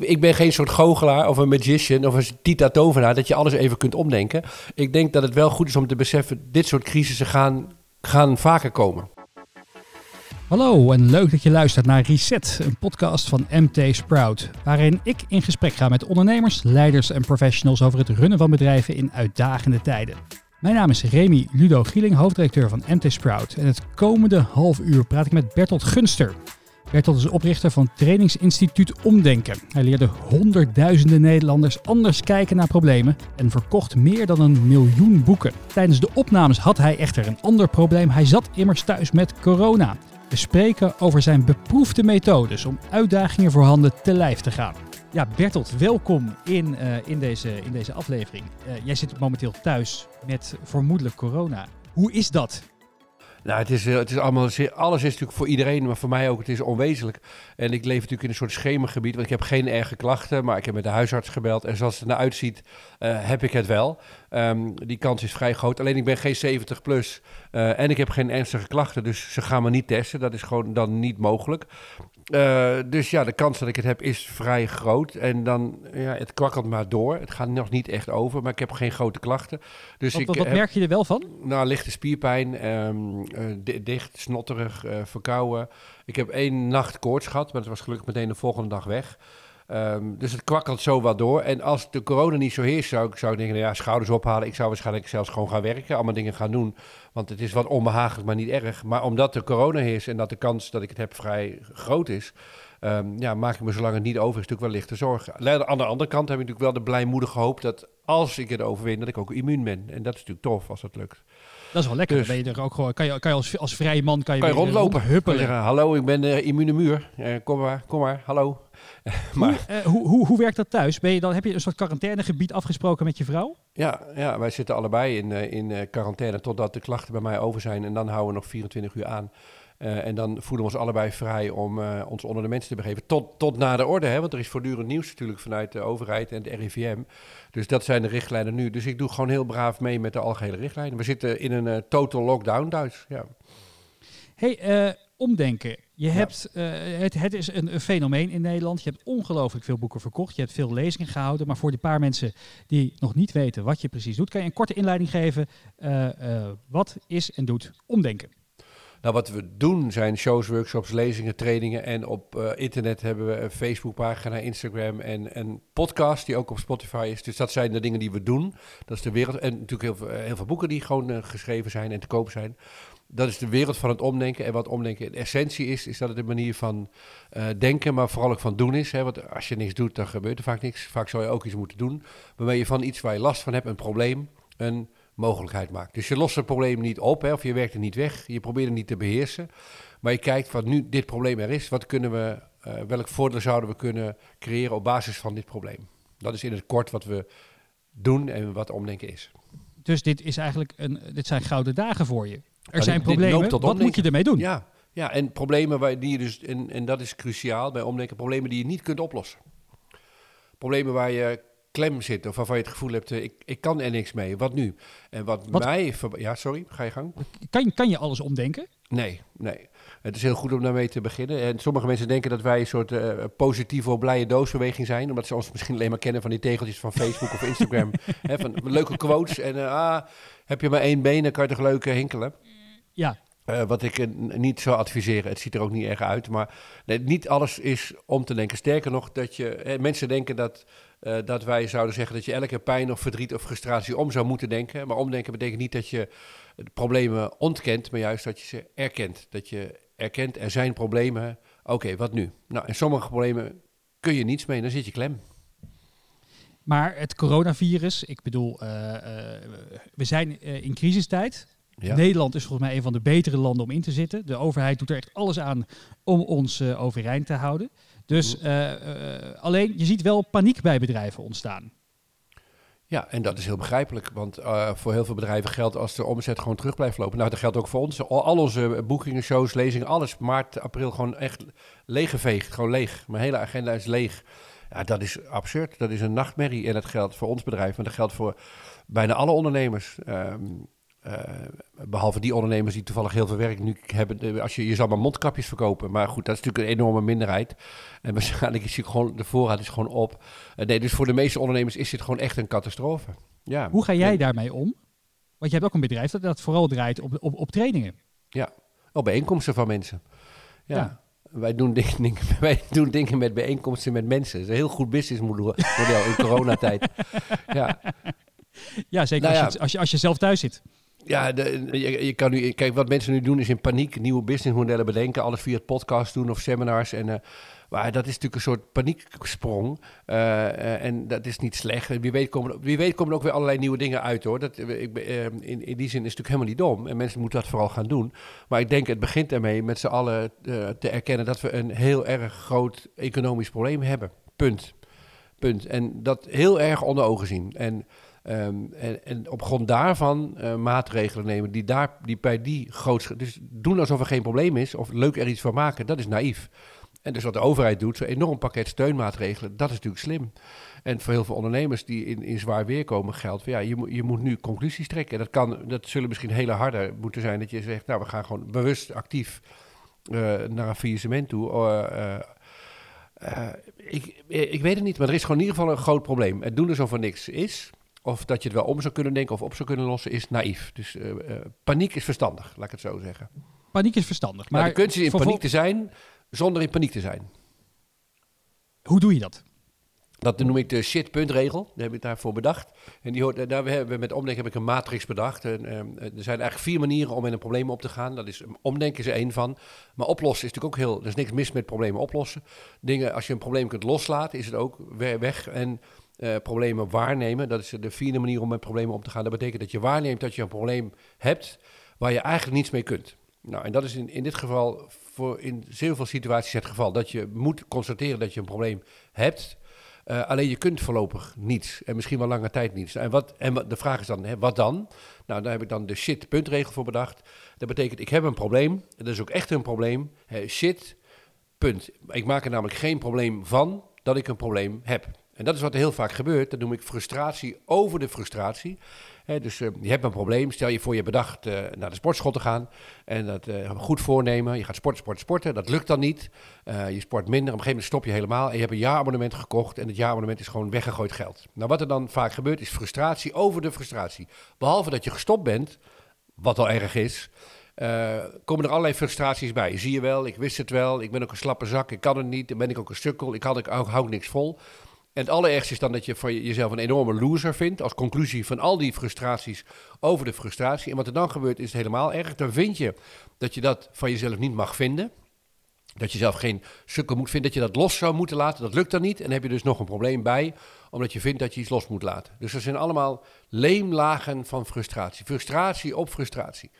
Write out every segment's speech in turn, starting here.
Ik ben geen soort goochelaar of een magician of een Tita tovenaar dat je alles even kunt omdenken. Ik denk dat het wel goed is om te beseffen, dit soort crisissen gaan, gaan vaker komen. Hallo en leuk dat je luistert naar Reset, een podcast van MT Sprout, waarin ik in gesprek ga met ondernemers, leiders en professionals over het runnen van bedrijven in uitdagende tijden. Mijn naam is Remy Ludo Gieling, hoofddirecteur van MT Sprout en het komende half uur praat ik met Bertolt Gunster. Bertolt is oprichter van trainingsinstituut Omdenken. Hij leerde honderdduizenden Nederlanders anders kijken naar problemen en verkocht meer dan een miljoen boeken. Tijdens de opnames had hij echter een ander probleem. Hij zat immers thuis met corona. We spreken over zijn beproefde methodes om uitdagingen voorhanden te lijf te gaan. Ja, Bertolt, welkom in, uh, in, deze, in deze aflevering. Uh, jij zit momenteel thuis met vermoedelijk corona. Hoe is dat? Nou, het is, het is allemaal, alles is natuurlijk voor iedereen, maar voor mij ook, het is onwezenlijk. En ik leef natuurlijk in een soort schemergebied, want ik heb geen erge klachten, maar ik heb met de huisarts gebeld. En zoals het eruit ziet, uh, heb ik het wel. Um, die kans is vrij groot. Alleen ik ben geen 70 plus uh, en ik heb geen ernstige klachten, dus ze gaan me niet testen. Dat is gewoon dan niet mogelijk. Uh, dus ja, de kans dat ik het heb is vrij groot. En dan, ja, het kwakkelt maar door. Het gaat nog niet echt over, maar ik heb geen grote klachten. Dus wat, ik, wat, wat merk je er wel van? Nou, lichte spierpijn, um, uh, dicht, snotterig, verkouden. Ik heb één nacht koorts gehad, maar dat was gelukkig meteen de volgende dag weg. Um, dus het kwakkelt zo wat door. En als de corona niet zo heerst, zou ik, zou ik denken, nou ja, schouders ophalen. Ik zou waarschijnlijk zelfs gewoon gaan werken, allemaal dingen gaan doen. Want het is wat onbehagelijk, maar niet erg. Maar omdat de corona heerst en dat de kans dat ik het heb vrij groot is... Um, ja, maak ik me zolang het niet over is natuurlijk wel lichte zorgen. Aan de andere kant heb ik natuurlijk wel de blijmoedige hoop dat als ik het overwin, dat ik ook immuun ben. En dat is natuurlijk tof als dat lukt. Dat is wel lekker. Dus, ben je er ook gewoon, kan je, kan je als, als vrije man kan je, kan je rondlopen. Huppelen. Zeggen, hallo, ik ben de uh, immune muur. Uh, kom maar, kom maar, hallo. maar, hoe, uh, hoe, hoe, hoe werkt dat thuis? Ben je dan, heb je een soort quarantainegebied afgesproken met je vrouw? Ja, ja wij zitten allebei in, in quarantaine totdat de klachten bij mij over zijn. En dan houden we nog 24 uur aan. Uh, en dan voelen we ons allebei vrij om uh, ons onder de mensen te begeven. Tot, tot na de orde, hè? want er is voortdurend nieuws natuurlijk vanuit de overheid en de RIVM. Dus dat zijn de richtlijnen nu. Dus ik doe gewoon heel braaf mee met de algehele richtlijnen. We zitten in een uh, total lockdown thuis. Ja. Hey, omdenken. Je hebt, het, het is een, een, fenomeen in Nederland. Je hebt ongelooflijk veel boeken verkocht. Je hebt veel lezingen gehouden. Maar voor die paar mensen die nog niet weten wat je precies doet, kan je een korte inleiding geven. wat is en doet omdenken? Nou, wat we doen zijn shows, workshops, lezingen, trainingen. En op uh, internet hebben we een Facebookpagina, Instagram en een podcast die ook op Spotify is. Dus dat zijn de dingen die we doen. Dat is de wereld. En natuurlijk heel veel, heel veel boeken die gewoon uh, geschreven zijn en te koop zijn. Dat is de wereld van het omdenken. En wat omdenken in essentie is, is dat het een manier van denken, maar vooral ook van doen is. Hè? Want als je niks doet, dan gebeurt er vaak niks. Vaak zou je ook iets moeten doen. Waarmee je van iets waar je last van hebt, een probleem, een mogelijkheid maakt. Dus je lost het probleem niet op, hè, of je werkt er niet weg. Je probeert het niet te beheersen. Maar je kijkt wat nu dit probleem er is. Wat kunnen we, uh, welk voordeel zouden we kunnen creëren op basis van dit probleem? Dat is in het kort wat we doen en wat omdenken is. Dus dit, is eigenlijk een, dit zijn gouden dagen voor je. Er zijn dit, problemen, dit wat moet je ermee doen? Ja, ja en problemen waar, die je dus, en, en dat is cruciaal bij omdenken, problemen die je niet kunt oplossen. Problemen waar je klem zit of waarvan je het gevoel hebt, ik, ik kan er niks mee. Wat nu? En wat, wat? mij... Ja, sorry, ga je gang. Kan, kan je alles omdenken? Nee, nee. Het is heel goed om daarmee te beginnen. En sommige mensen denken dat wij een soort uh, positieve of blije doosbeweging zijn. Omdat ze ons misschien alleen maar kennen van die tegeltjes van Facebook of Instagram. He, van leuke quotes. En uh, ah, heb je maar één been, dan kan je toch leuk hinkelen. Ja. Uh, wat ik uh, niet zou adviseren. Het ziet er ook niet erg uit. Maar nee, niet alles is om te denken. Sterker nog, dat je, eh, mensen denken dat, uh, dat wij zouden zeggen dat je elke pijn of verdriet of frustratie om zou moeten denken. Maar omdenken betekent niet dat je problemen ontkent, maar juist dat je ze erkent. Dat je erkent, er zijn problemen. Oké, wat nu? Nou, en sommige problemen kun je niets mee, dan zit je klem. Maar het coronavirus, ik bedoel, we zijn in crisistijd. Ja. Nederland is volgens mij een van de betere landen om in te zitten. De overheid doet er echt alles aan om ons uh, overeind te houden. Dus uh, uh, alleen, je ziet wel paniek bij bedrijven ontstaan. Ja, en dat is heel begrijpelijk. Want voor heel veel bedrijven geldt als de omzet gewoon terug blijft lopen. Nou, dat geldt ook voor ons. Al, onze boekingen, shows, lezingen, alles maart, april gewoon echt leeggeveegd. Gewoon leeg. Mijn hele agenda is leeg. Ja, dat is absurd. Dat is een nachtmerrie. En dat geldt voor ons bedrijf, maar dat geldt voor bijna alle ondernemers. Um, eh, behalve die ondernemers die toevallig heel veel werk nu hebben. eh, Als je, je zal maar mondkapjes verkopen. Maar goed, dat is natuurlijk een enorme minderheid. En waarschijnlijk is gewoon, de voorraad is gewoon op. Eh, nee, dus voor de meeste ondernemers is dit gewoon echt een catastrofe. Ja. Hoe ga jij daarmee om? Want je hebt ook een bedrijf dat, dat vooral draait op, op, op trainingen. Oh, bijeenkomsten van mensen. Ja. Ja. Wij, doen dingen, wij doen dingen met bijeenkomsten met mensen. Dat is een heel goed businessmodel model in coronatijd. Ja, Ja, zeker Nou als, ja. je, als, je, als je zelf thuis zit. Ja je, kan nu, kijk, wat mensen nu doen is in paniek nieuwe businessmodellen bedenken. Alles via het podcast doen of seminars. En, eh, maar dat is natuurlijk een soort panieksprong. Eh, en dat is niet slecht. Wie weet, komen, wie weet komen er ook weer allerlei nieuwe dingen uit hoor. Dat, eh, ik, in, in die zin is het natuurlijk helemaal niet dom. En mensen moeten dat vooral gaan doen. Maar ik denk, het begint ermee met z'n allen te erkennen dat we een heel erg groot economisch probleem hebben. Punt. Punt. En dat heel erg onder ogen zien. En, ehm, en, en op grond daarvan eh, maatregelen nemen die, daar, die bij die grootste... Dus doen alsof er geen probleem is of leuk er iets van maken, dat is naïef. En dus wat de overheid doet, zo'n enorm pakket steunmaatregelen, dat is natuurlijk slim. En voor heel veel ondernemers die in, in zwaar weer komen geldt, ja, je, je moet nu conclusies trekken. En dat, kan, dat zullen misschien hele harde moeten zijn, dat je zegt, nou, we gaan gewoon bewust actief eh, naar een faillissement toe. Eh, eh, ik, ik weet het niet, maar er is gewoon in ieder geval een groot probleem. Het doen alsof er niks is, of dat je het wel om zou kunnen denken of op zou kunnen lossen, is naïef. Dus eh, eh, paniek is verstandig, laat ik het zo zeggen. Paniek is verstandig. Maar Maar de kunst is in vervol- paniek te zijn, zonder in paniek te zijn. Hoe doe je dat? Dat noem ik de shit-puntregel. Daar heb ik daarvoor bedacht. En die hoort, daar hebben we met omdenken heb ik een matrix bedacht. En, ehm, er zijn eigenlijk vier manieren om met een probleem op te gaan. Dat is omdenken is er één van. Maar oplossen is natuurlijk ook heel. Er is niks mis met problemen oplossen. Dingen, als je een probleem kunt loslaten, is het ook we- weg. En eh, problemen waarnemen, dat is de vierde manier om met problemen om te gaan. Dat betekent dat je waarneemt dat je een probleem hebt waar je eigenlijk niets mee kunt. Nou, en dat is in, in dit geval voor in zeer veel situaties het geval. Dat je moet constateren dat je een probleem hebt. Eh, alleen je kunt voorlopig niets. En misschien wel lange tijd niets. En, wat, en de vraag is dan, hè, wat dan? Nou, daar heb ik dan de shit-puntregel voor bedacht. Dat betekent, ik heb een probleem. Dat is ook echt een probleem. Hè, shit, punt. Ik maak er namelijk geen probleem van dat ik een probleem heb. En dat is wat er heel vaak gebeurt. Dat noem ik frustratie over de frustratie. Dus eh, je hebt een probleem. Stel je voor je hebt bedacht eh, naar de sportschool te gaan. En dat eh, goed voornemen. Je gaat sporten, sporten, sporten. Dat lukt dan niet. Je sport minder. Op een gegeven moment stop je helemaal. En je hebt een jaarabonnement gekocht. En het jaarabonnement is gewoon weggegooid geld. Nou, wat er dan vaak gebeurt is frustratie over de frustratie. Behalve dat je gestopt bent, wat al erg is. komen er allerlei frustraties bij. Zie je wel, ik wist het wel. Ik ben ook een slappe zak. Ik kan het niet. Dan ben ik ook een sukkel. Ik, had, ik hou niks vol. En het allerergste is dan dat je je- jezelf een enorme loser vindt. Als conclusie van al die frustraties over de frustratie. En wat er dan gebeurt is het helemaal erg. Dan vind je dat je dat van jezelf niet mag vinden. Dat je zelf geen sukkel moet vinden. Dat je dat los zou moeten laten. Dat lukt dan niet. En dan heb je dus nog een probleem bij. Omdat je vindt dat je iets los moet laten. Dus er zijn allemaal leemlagen van frustratie. Frustratie op frustratie.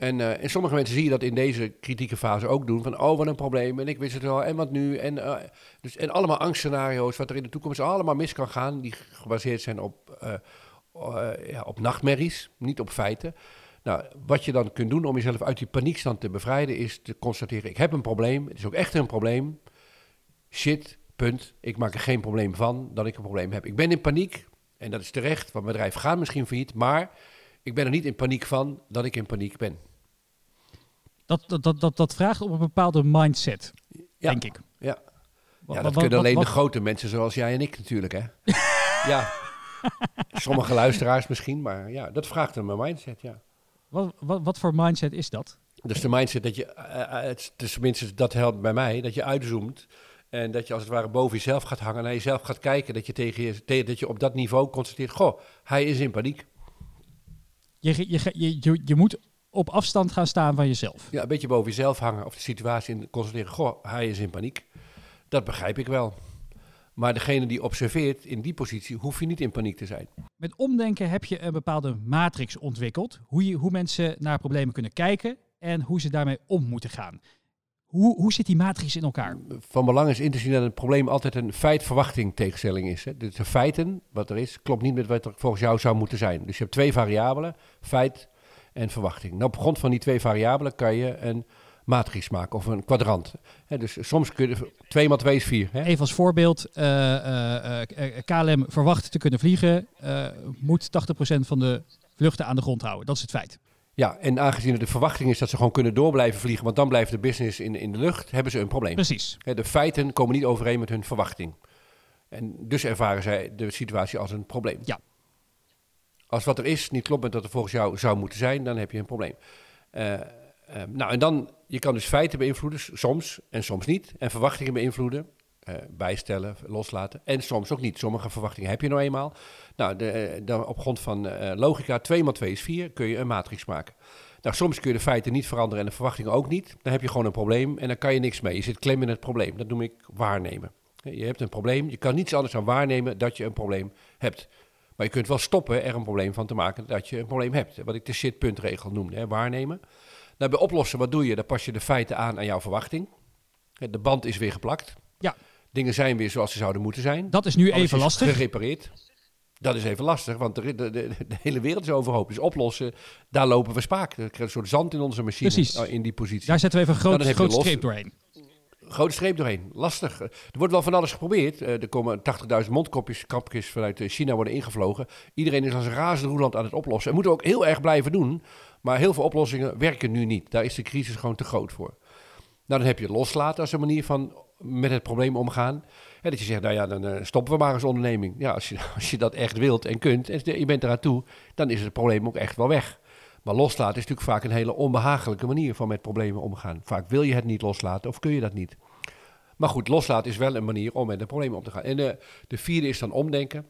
En, eh, en sommige mensen zie je dat in deze kritieke fase ook doen. Van, oh, wat een probleem. En ik wist het wel. En wat nu? En, eh, dus, en allemaal angstscenario's. Wat er in de toekomst allemaal mis kan gaan. Die gebaseerd zijn op, eh, ja, op nachtmerries. Niet op feiten. Nou, wat je dan kunt doen om jezelf uit die paniekstand te bevrijden... is te constateren, ik heb een probleem. Het is ook echt een probleem. Shit, punt. Ik maak er geen probleem van dat ik een probleem heb. Ik ben in paniek. En dat is terecht, want mijn bedrijf gaat misschien failliet. Maar ik ben er niet in paniek van dat ik in paniek ben. Dat, dat, dat, dat, vraagt op een bepaalde mindset, Ja. denk ik. Ja. Wat- Ja, wat- dat kunnen alleen wat- de grote mensen zoals jij en ik natuurlijk, hè? ja. Sommige luisteraars misschien, maar ja, dat vraagt een mindset, ja. Wat, wat, wat voor mindset is dat? Dus de mindset dat je, het, dus tenminste dat helpt bij mij, dat je uitzoomt en dat je als het ware boven jezelf gaat hangen, naar jezelf gaat kijken, dat je, tegen je, tegen, dat je op dat niveau constateert, goh, hij is in paniek. Je, je, je, je, je moet op afstand gaan staan van jezelf. Ja, een beetje boven jezelf hangen of de situatie en constateren, goh, hij is in paniek. Dat begrijp ik wel. Maar degene die observeert in die positie, hoef je niet in paniek te zijn. Met omdenken heb je een bepaalde matrix ontwikkeld. Hoe, je, hoe mensen naar problemen kunnen kijken en hoe ze daarmee om moeten gaan. Hoe, hoe zit die matrix in elkaar? van belang is in te zien dat het probleem altijd een feit-verwachting tegenstelling is. Hè. Dus de feiten, wat er is, klopt niet met wat er volgens jou zou moeten zijn. Dus je hebt twee variabelen, feit en verwachting. Nou, op grond van die twee variabelen kan je een matrix maken of een kwadrant. Dus soms kun je 2 maal 2 is 4. Hè. Even als voorbeeld, eh, eh, eh, KLM verwacht te kunnen vliegen, moet 80% van de vluchten aan de grond houden. Dat is het feit. Ja, en aangezien de verwachting is dat ze gewoon kunnen door blijven vliegen, want dan blijft de business in, in de lucht, hebben ze een probleem. Precies. De feiten komen niet overeen met hun verwachting. En dus ervaren zij de situatie als een probleem. Ja. Als wat er is niet klopt met wat er volgens jou zou moeten zijn, dan heb je een probleem. Uh, uh, nou, en dan, je kan dus feiten beïnvloeden, soms en soms niet. En verwachtingen beïnvloeden, uh, bijstellen, loslaten. En soms ook niet. Sommige verwachtingen heb je nou eenmaal. Nou, de, de, op grond van logica, 2 x 2 is 4, kun je een matrix maken. Nou, soms kun je de feiten niet veranderen en de verwachtingen ook niet. Dan heb je gewoon een probleem en dan kan je niks mee. Je zit klem in het probleem. Dat noem ik waarnemen. Je hebt een probleem. Je kan niets anders dan waarnemen dat je een probleem hebt. Maar je kunt wel stoppen er een probleem van te maken dat je een probleem hebt. Wat ik de shitpuntregel noemde, hè, waarnemen. Nou, bij oplossen, wat doe je? Dan pas je de feiten aan aan jouw verwachting. De band is weer geplakt. Ja. Dingen zijn weer zoals ze zouden moeten zijn. Dat is nu Alles even is lastig. gerepareerd. Dat is even lastig, want de, de, de, de hele wereld is overhoop. Dus oplossen, daar lopen we spaak. Er krijgt een soort zand in onze machine Precies. eh, in die positie. Daar zetten we even een groot, groot streep doorheen. Grote streep doorheen. Lastig. Er wordt wel van alles geprobeerd. Eh, er komen 80.000 mondkapjes kapjes vanuit eh, China worden ingevlogen. Iedereen is als een razende roeland aan het oplossen. En moeten we ook heel erg blijven doen. Maar heel veel oplossingen werken nu niet. Daar is de crisis gewoon te groot voor. Nou, dan heb je loslaten als een manier van met het probleem omgaan. Hè, dat je zegt, nou ja, dan eh, stoppen we maar als onderneming. Ja, als je, als je dat echt wilt en kunt en je bent eraan toe, dan is het probleem ook echt wel weg. Maar loslaten is natuurlijk vaak een hele onbehagelijke manier van met problemen omgaan. Vaak wil je het niet loslaten of kun je dat niet. Maar goed, loslaten is wel een manier om met een probleem om te gaan. En eh, de vierde is dan omdenken.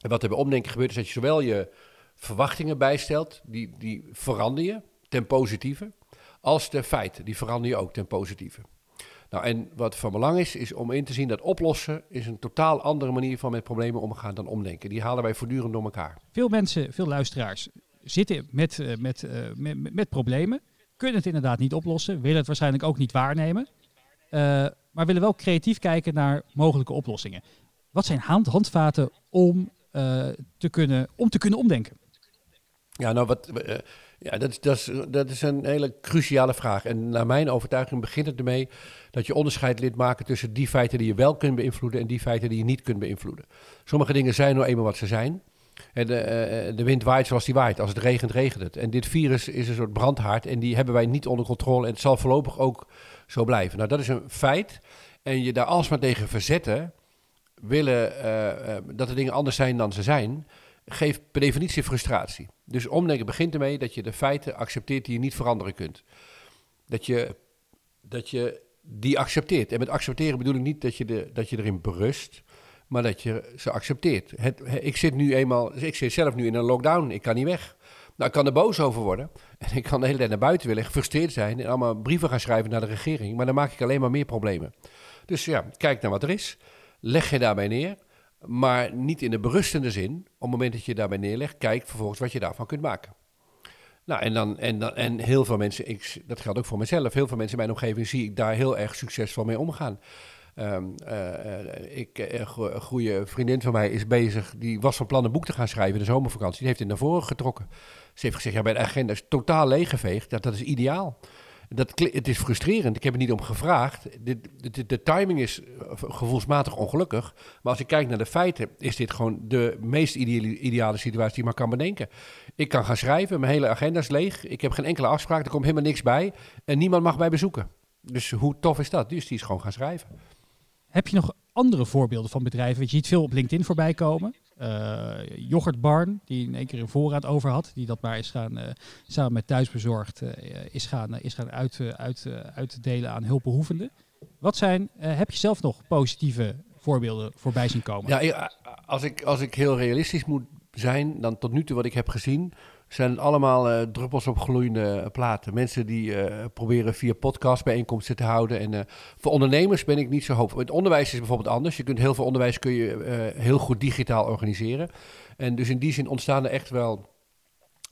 En wat er bij omdenken gebeurt, is dat je zowel je verwachtingen bijstelt, die, die verander je ten positieve, als de feiten, die verander je ook ten positieve. Nou, en wat van belang is, is om in te zien dat oplossen is een totaal andere manier van met problemen omgaan dan omdenken. Die halen wij voortdurend door elkaar. Veel mensen, veel luisteraars zitten met, eh, met, eh, met, met, met problemen. Kunnen het inderdaad niet oplossen. Willen het waarschijnlijk ook niet waarnemen. eh, maar willen wel creatief kijken naar mogelijke oplossingen. Wat zijn hand, handvaten om, te kunnen, om te kunnen omdenken? Ja, nou, wat, ja, dat, is, dat, is, dat is een hele cruciale vraag. En naar mijn overtuiging begint het ermee dat je onderscheid lid maken tussen die feiten die je wel kunt beïnvloeden en die feiten die je niet kunt beïnvloeden. Sommige dingen zijn nou eenmaal wat ze zijn. En de, eh, de wind waait zoals die waait. Als het regent, regent het. En dit virus is een soort brandhaard en die hebben wij niet onder controle. En het zal voorlopig ook zo blijven. Nou, dat is een feit. En je daar alsmaar tegen verzetten, willen eh, eh, dat de dingen anders zijn dan ze zijn, geeft per definitie frustratie. Dus omdenken begint ermee dat je de feiten accepteert die je niet veranderen kunt. Dat je, dat je die accepteert. En met accepteren bedoel ik niet dat je, de, dat je erin berust, maar dat je ze accepteert. Het, he- ik zit nu eenmaal, ik zit zelf nu in een lockdown, ik kan niet weg. Nou, ik kan er boos over worden en ik kan de hele tijd naar buiten willen, gefrustreerd zijn en allemaal brieven gaan schrijven naar de regering, maar dan maak ik alleen maar meer problemen. Dus ja, kijk naar wat er is, leg je daarbij neer, maar niet in de berustende zin. Op het moment dat je daarbij neerlegt, kijk vervolgens wat je daarvan kunt maken. Nou, en, dan, en, dan, en heel veel mensen, ik, dat geldt ook voor mezelf, heel veel mensen in mijn omgeving zie ik daar heel erg succesvol mee omgaan. Eh, ik, eh, een go- een goede vriendin van mij is bezig, die was van plan een boek te gaan schrijven in de zomervakantie. Die heeft het naar voren getrokken. Ze heeft gezegd, ja, mijn agenda is totaal leeggeveegd. Dat, dat is ideaal. Dat, het is frustrerend. Ik heb er niet om gevraagd. De, de, timing is gevoelsmatig ongelukkig. Maar als ik kijk naar de feiten, is dit gewoon de meest ideale, ideale situatie die je maar kan bedenken. Ik kan gaan schrijven, mijn hele agenda is leeg. Ik heb geen enkele afspraak, er komt helemaal niks bij. En niemand mag mij bezoeken. Dus hoe tof is dat? Dus die is gewoon gaan schrijven. Heb je nog andere voorbeelden van bedrijven? Je, ziet veel op LinkedIn voorbij komen. Eh yoghurtbarn, die in één keer een voorraad over had. Die dat maar is gaan, eh, samen met Thuisbezorgd, eh, is gaan, is gaan uit, uit, uitdelen aan hulpbehoevenden. Wat zijn, heb je zelf nog positieve voorbeelden voorbij zien komen? Ja, als ik, als ik heel realistisch moet zijn, dan tot nu toe wat ik heb gezien, zijn allemaal eh, druppels op gloeiende platen. Mensen die eh, proberen via podcastbijeenkomsten te houden. En eh, voor ondernemers ben ik niet zo hoopvol. Het onderwijs is bijvoorbeeld anders. Je kunt heel veel onderwijs kun je, eh, heel goed digitaal organiseren. En dus in die zin ontstaan er echt wel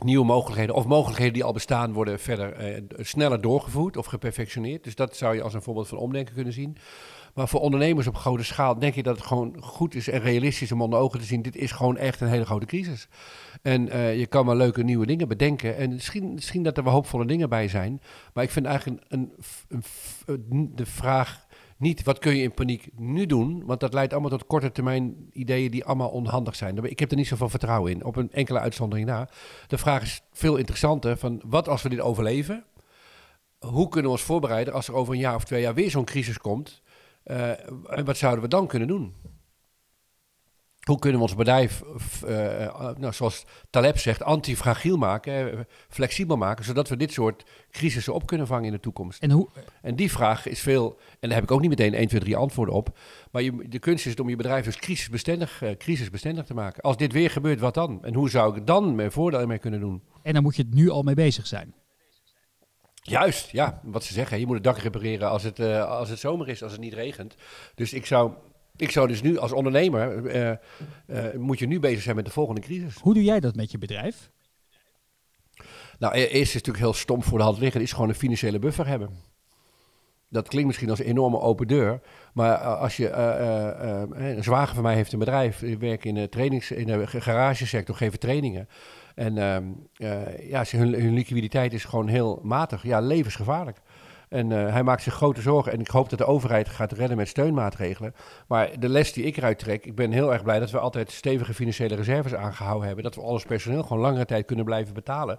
nieuwe mogelijkheden. Of mogelijkheden die al bestaan worden verder eh, sneller doorgevoerd of geperfectioneerd. Dus dat zou je als een voorbeeld van omdenken kunnen zien. Maar voor ondernemers op grote schaal denk ik dat het gewoon goed is en realistisch om onder ogen te zien. Dit is gewoon echt een hele grote crisis. En eh, je kan maar leuke nieuwe dingen bedenken. En misschien, misschien dat er wel hoopvolle dingen bij zijn. Maar ik vind eigenlijk een, een, de vraag Niet wat kun je in paniek nu doen, want dat leidt allemaal tot korte termijn ideeën die allemaal onhandig zijn. Ik heb er niet zoveel vertrouwen in, op een enkele uitzondering na. De vraag is veel interessanter van wat als we dit overleven? Hoe kunnen we ons voorbereiden als er over een jaar of twee jaar weer zo'n crisis komt? Uh, en wat zouden we dan kunnen doen? Hoe kunnen we ons bedrijf, uh, nou, zoals Taleb zegt, antifragiel maken, flexibel maken, zodat we dit soort crisissen op kunnen vangen in de toekomst? En, hoe? en die vraag is veel, en daar heb ik ook niet meteen 1, 2, 3 antwoorden op, maar je, de kunst is om je bedrijf dus crisisbestendig, crisisbestendig te maken. Als dit weer gebeurt, wat dan? En hoe zou ik dan mijn voordeel mee kunnen doen? En dan moet je het nu al mee bezig zijn. Juist, ja. Wat ze zeggen, je moet het dak repareren als het, uh, als het zomer is, als het niet regent. Dus ik zou ik zou dus nu als ondernemer, uh, uh, moet je nu bezig zijn met de volgende crisis. Hoe doe jij dat met je bedrijf? Nou, e-, eerst is het natuurlijk heel stom voor de hand liggen, is gewoon een financiële buffer hebben. Dat klinkt misschien als een enorme open deur, maar als je, een zwager van mij heeft een bedrijf, ik werk in de, trainings, in de garagesector, geven trainingen. En ehm, ja, hun, hun liquiditeit is gewoon heel matig, ja, levensgevaarlijk. En uh, hij maakt zich grote zorgen. En ik hoop dat de overheid gaat redden met steunmaatregelen. Maar de les die ik eruit trek, ik ben heel erg blij dat we altijd stevige financiële reserves aangehouden hebben. Dat we alles personeel gewoon langere tijd kunnen blijven betalen.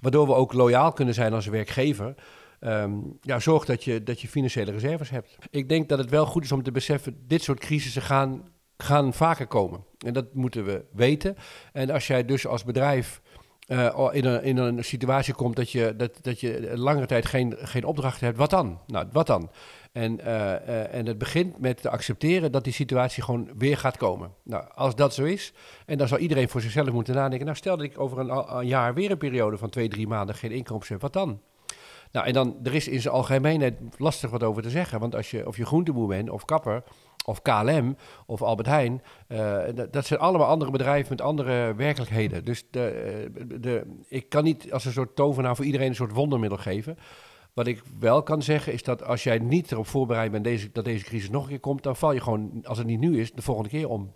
Waardoor we ook loyaal kunnen zijn als werkgever. Um, ja, zorg dat je, dat je financiële reserves hebt. Ik denk dat het wel goed is om te beseffen, dit soort crisissen gaan, gaan vaker komen. En dat moeten we weten. En als jij dus als bedrijf uh, in, een, in een situatie komt dat je, dat, dat je langere tijd geen, geen opdracht hebt, wat dan? Nou, wat dan? En, uh, uh, en het begint met te accepteren dat die situatie gewoon weer gaat komen. Nou, als dat zo is, en dan zal iedereen voor zichzelf moeten nadenken. Nou, stel dat ik over een, een jaar weer een periode van twee, drie maanden geen inkomsten heb, wat dan? Nou, en dan, er is in zijn algemeenheid lastig wat over te zeggen. Want als je, of je groenteboer bent of kapper, of KLM of Albert Heijn. Uh, dat zijn allemaal andere bedrijven met andere werkelijkheden. Dus de, eh, de, ik kan niet als een soort tovenaar voor iedereen een soort wondermiddel geven. Wat ik wel kan zeggen is dat als jij niet erop voorbereid bent deze, dat deze crisis nog een keer komt, dan val je gewoon, als het niet nu is, de volgende keer om.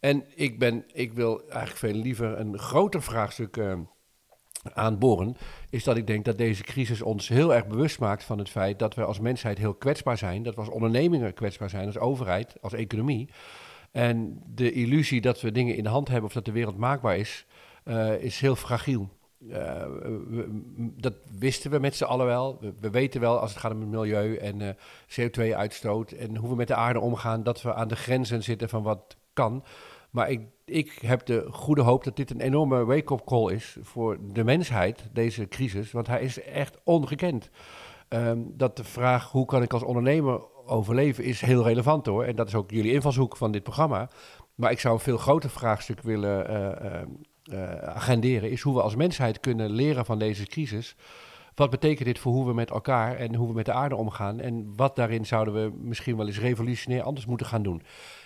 En ik, ben, ik wil eigenlijk veel liever een groter vraagstuk uh, aanboren, is dat ik denk dat deze crisis ons heel erg bewust maakt van het feit dat we als mensheid heel kwetsbaar zijn, dat we als ondernemingen kwetsbaar zijn, als overheid, als economie. En de illusie dat we dingen in de hand hebben of dat de wereld maakbaar is, uh, is heel fragiel. Uh, dat wisten we met z'n allen wel. We, weten wel als het gaat om het milieu en uh, CO2-uitstoot en hoe we met de aarde omgaan, dat we aan de grenzen zitten van wat kan. Maar ik, ik heb de goede hoop dat dit een enorme wake-up call is voor de mensheid, deze crisis. Want hij is echt ongekend. Um, dat de vraag hoe kan ik als ondernemer overleven is heel relevant hoor. En dat is ook jullie invalshoek van dit programma. Maar ik zou een veel groter vraagstuk willen uh, uh, agenderen. Is hoe we als mensheid kunnen leren van deze crisis. Wat betekent dit voor hoe we met elkaar en hoe we met de aarde omgaan? En wat daarin zouden we misschien wel eens revolutionair anders moeten gaan doen?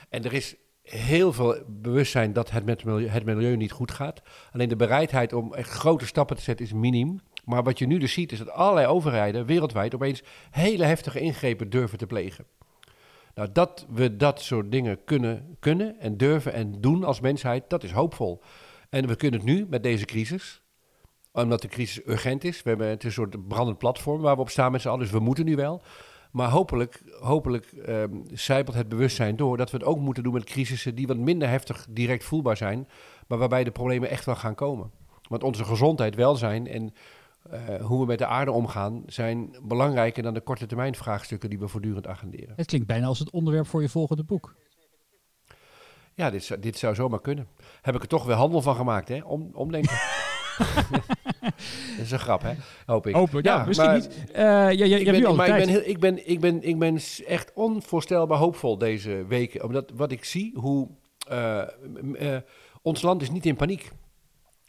En er is heel veel bewustzijn dat het met milieu, het milieu niet goed gaat. Alleen de bereidheid om echt grote stappen te zetten is miniem. Maar wat je nu dus ziet is dat allerlei overheden wereldwijd opeens hele heftige ingrepen durven te plegen. Nou, dat we dat soort dingen kunnen, kunnen en durven en doen als mensheid, dat is hoopvol. En we kunnen het nu met deze crisis, omdat de crisis urgent is. We hebben het een soort brandend platform waar we op staan met z'n allen, dus we moeten nu wel. Maar hopelijk, hopelijk um, zijpelt het bewustzijn door dat we het ook moeten doen met crisissen die wat minder heftig direct voelbaar zijn, maar waarbij de problemen echt wel gaan komen. Want onze gezondheid, welzijn en uh, hoe we met de aarde omgaan, zijn belangrijker dan de korte termijn vraagstukken die we voortdurend agenderen. Het klinkt bijna als het onderwerp voor je volgende boek. Ja, dit, zou, dit zou zomaar kunnen. Heb ik er toch weer handel van gemaakt, hè? Om, omdenken. dat is een grap, hè? Hoop ik. Hopelijk, ja, ja misschien niet. Uh, ja, ja, ik, ben, maar ik, ben, heel, ik, ben, ik, ben, ik ben echt onvoorstelbaar hoopvol deze weken. Omdat wat ik zie, hoe... Uh, uh, ons land is niet in paniek.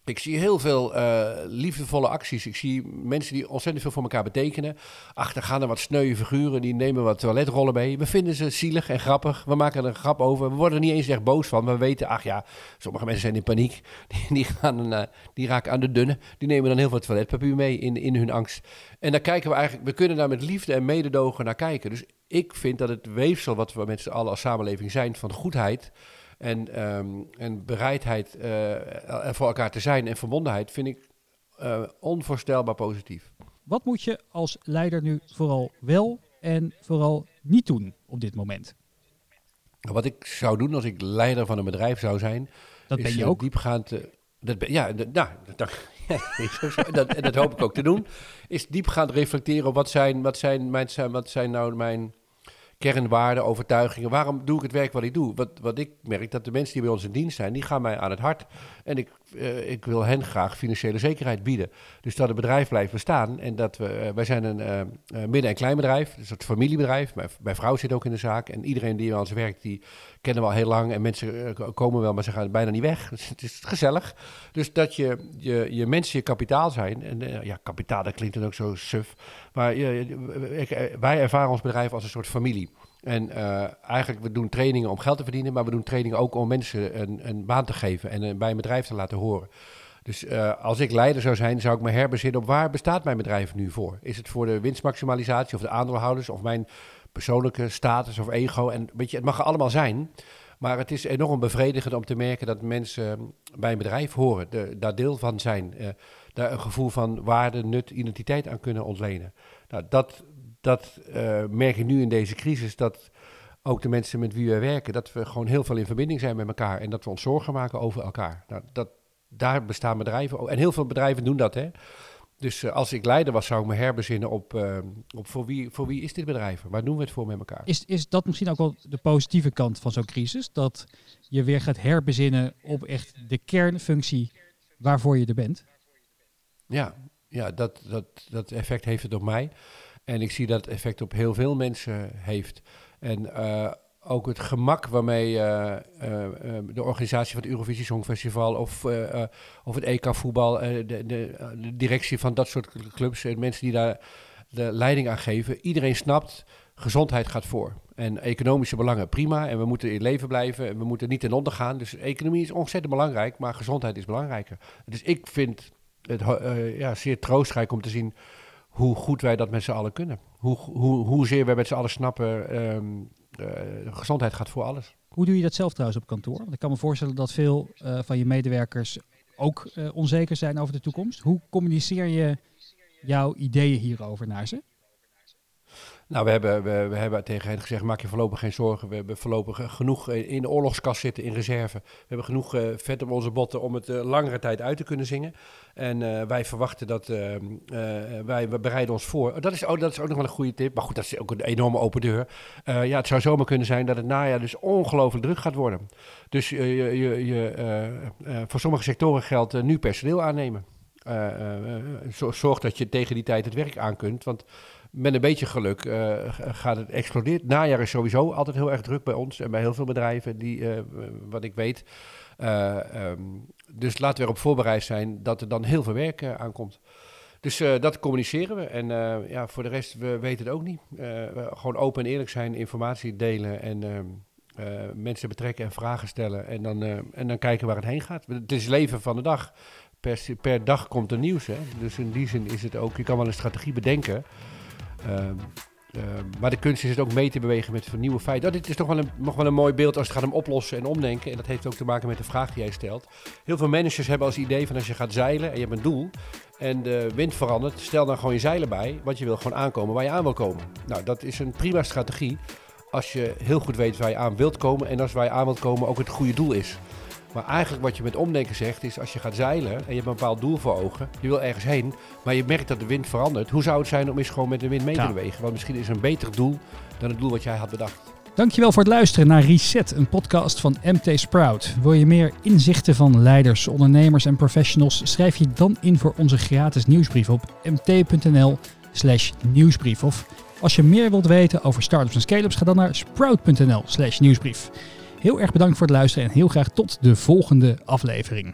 Ik zie heel veel uh, liefdevolle acties. Ik zie mensen die ontzettend veel voor elkaar betekenen. Achter gaan er wat sneuwe figuren, die nemen wat toiletrollen mee. We vinden ze zielig en grappig. We maken er een grap over. We worden er niet eens echt boos van. We weten, ach ja, sommige mensen zijn in paniek. Die, gaan, uh, die raken aan de dunne. Die nemen dan heel veel toiletpapier mee in, in hun angst. En dan kijken we eigenlijk, we kunnen daar met liefde en mededogen naar kijken. Dus ik vind dat het weefsel wat we met z'n allen als samenleving zijn van goedheid en, um, en bereidheid uh, voor elkaar te zijn en verbondenheid vind ik uh, onvoorstelbaar positief. Wat moet je als leider nu vooral wel en vooral niet doen op dit moment? Wat ik zou doen als ik leider van een bedrijf zou zijn, Dat is ben je eh, ook. diepgaand. eh, dat ben, ja, dat, nou, dat, dat, en dat hoop ik ook te doen. Is diepgaand reflecteren op wat zijn, wat zijn, mijn, wat zijn nou mijn kernwaarden, overtuigingen. Waarom doe ik het werk wat ik doe? Wat, wat ik merk, dat de mensen die bij ons in dienst zijn, die gaan mij aan het hart. En ik, eh, ik wil hen graag financiële zekerheid bieden. Dus dat het bedrijf blijft bestaan. En dat we, eh, wij zijn een eh, midden- en kleinbedrijf, dus het familiebedrijf. Mijn, vrouw zit ook in de zaak. En iedereen die bij ons werkt, die kennen we al heel lang. En mensen ko- komen wel, maar ze gaan bijna niet weg. Dus het is gezellig. Dus dat je, je, je mensen je kapitaal zijn. En ja, kapitaal, dat klinkt dan ook zo suf. Maar wij ervaren ons bedrijf als een soort familie. En eh, eigenlijk, we doen trainingen om geld te verdienen, maar we doen trainingen ook om mensen een, een baan te geven en eh, bij een bedrijf te laten horen. Dus eh, als ik leider zou zijn, zou ik me herbezinnen op waar bestaat mijn bedrijf nu voor? Is het voor de winstmaximalisatie of de aandeelhouders of mijn persoonlijke status of ego? En weet je, het mag er allemaal zijn. Maar het is enorm bevredigend om te merken dat mensen bij een bedrijf horen, daar deel van zijn, daar een gevoel van waarde, nut, identiteit aan kunnen ontlenen. Nou, dat, dat eh, merk ik nu in deze crisis, dat ook de mensen met wie we werken, dat we gewoon heel veel in verbinding zijn met elkaar en dat we ons zorgen maken over elkaar. Nou, dat, daar bestaan bedrijven ook. En heel veel bedrijven doen dat, hè. Dus eh, als ik leider was, zou ik me herbezinnen op, eh, op voor, wie, voor wie is dit bedrijf? Waar doen we het voor met elkaar? Is, is dat misschien ook wel de positieve kant van zo'n crisis? Dat je weer gaat herbezinnen op echt de kernfunctie waarvoor je er bent? Ja, ja dat, dat, dat effect heeft het op mij. En ik zie dat het effect op heel veel mensen heeft. En eh, ook het gemak waarmee eh, eh, de organisatie van het Eurovisie Songfestival of, of het EK voetbal, de, de, directie van dat soort clubs en mensen die daar de leiding aan geven, iedereen snapt, gezondheid gaat voor. En economische belangen, prima. En we moeten in leven blijven en we moeten niet ten onder gaan. Dus economie is ontzettend belangrijk, maar gezondheid is belangrijker. Dus ik vind het ja, zeer troostrijk om te zien hoe goed wij dat met z'n allen kunnen. Hoe, hoe, hoezeer wij met z'n allen snappen, ehm, eh, gezondheid gaat voor alles. Hoe doe je dat zelf trouwens op kantoor? Want ik kan me voorstellen dat veel eh, van je medewerkers ook eh, onzeker zijn over de toekomst. Hoe communiceer je jouw ideeën hierover naar ze? Nou, we hebben, we, we hebben tegen hen gezegd, maak je voorlopig geen zorgen. We hebben voorlopig genoeg eh, in de oorlogskast zitten, in reserve. We hebben genoeg eh, vet op onze botten om het eh, langere tijd uit te kunnen zingen. En eh, wij verwachten dat, eh, eh, wij we bereiden ons voor. Oh, dat, is, oh, dat is ook nog wel een goede tip. Maar goed, dat is ook een enorme open deur. Eh, ja, het zou zomaar kunnen zijn dat het najaar dus ongelooflijk druk gaat worden. Dus eh, je, je, je, eh, eh, voor sommige sectoren geldt eh, nu personeel aannemen. Eh, eh, eh, zo- zorg dat je tegen die tijd het werk aan kunt. Want met een beetje geluk gaat het explodeert. Najaar is sowieso altijd heel erg druk bij ons en bij heel veel bedrijven, die, wat ik weet. Eh, ehm, dus laten we erop voorbereid zijn dat er dan heel veel werk aankomt. Dus dat communiceren we. En ja, voor de rest, we weten het ook niet. Gewoon open en eerlijk zijn, informatie delen en ehm, eh, mensen betrekken en vragen stellen. En dan, en dan kijken waar het heen gaat. Het is leven van de dag. Per, per dag komt er nieuws. Hè? Dus in die zin is het ook, je kan wel een strategie bedenken. Ehm, ehm, maar de kunst is het ook mee te bewegen met nieuwe feiten. Oh, dit is toch wel een, nog wel een mooi beeld als het gaat om oplossen en omdenken. En dat heeft ook te maken met de vraag die jij stelt. Heel veel managers hebben als idee van als je gaat zeilen en je hebt een doel en de wind verandert, stel dan gewoon je zeilen bij, want je wil gewoon aankomen waar je aan wil komen. Nou, dat is een prima strategie als je heel goed weet waar je aan wilt komen en als waar je aan wilt komen ook het goede doel is. Maar eigenlijk wat je met omdenken zegt is, als je gaat zeilen en je hebt een bepaald doel voor ogen, je wil ergens heen, maar je merkt dat de wind verandert, hoe zou het zijn om eens gewoon met de wind mee te Ja. bewegen? Want misschien is een beter doel dan het doel wat jij had bedacht. Dankjewel voor het luisteren naar Reset, een podcast van MT Sprout. Wil je meer inzichten van leiders, ondernemers en professionals? Schrijf je dan in voor onze gratis nieuwsbrief op mt.nl slash nieuwsbrief. Of als je meer wilt weten over startups en scale-ups, ga dan naar sprout.nl slash nieuwsbrief. Heel erg bedankt voor het luisteren en heel graag tot de volgende aflevering.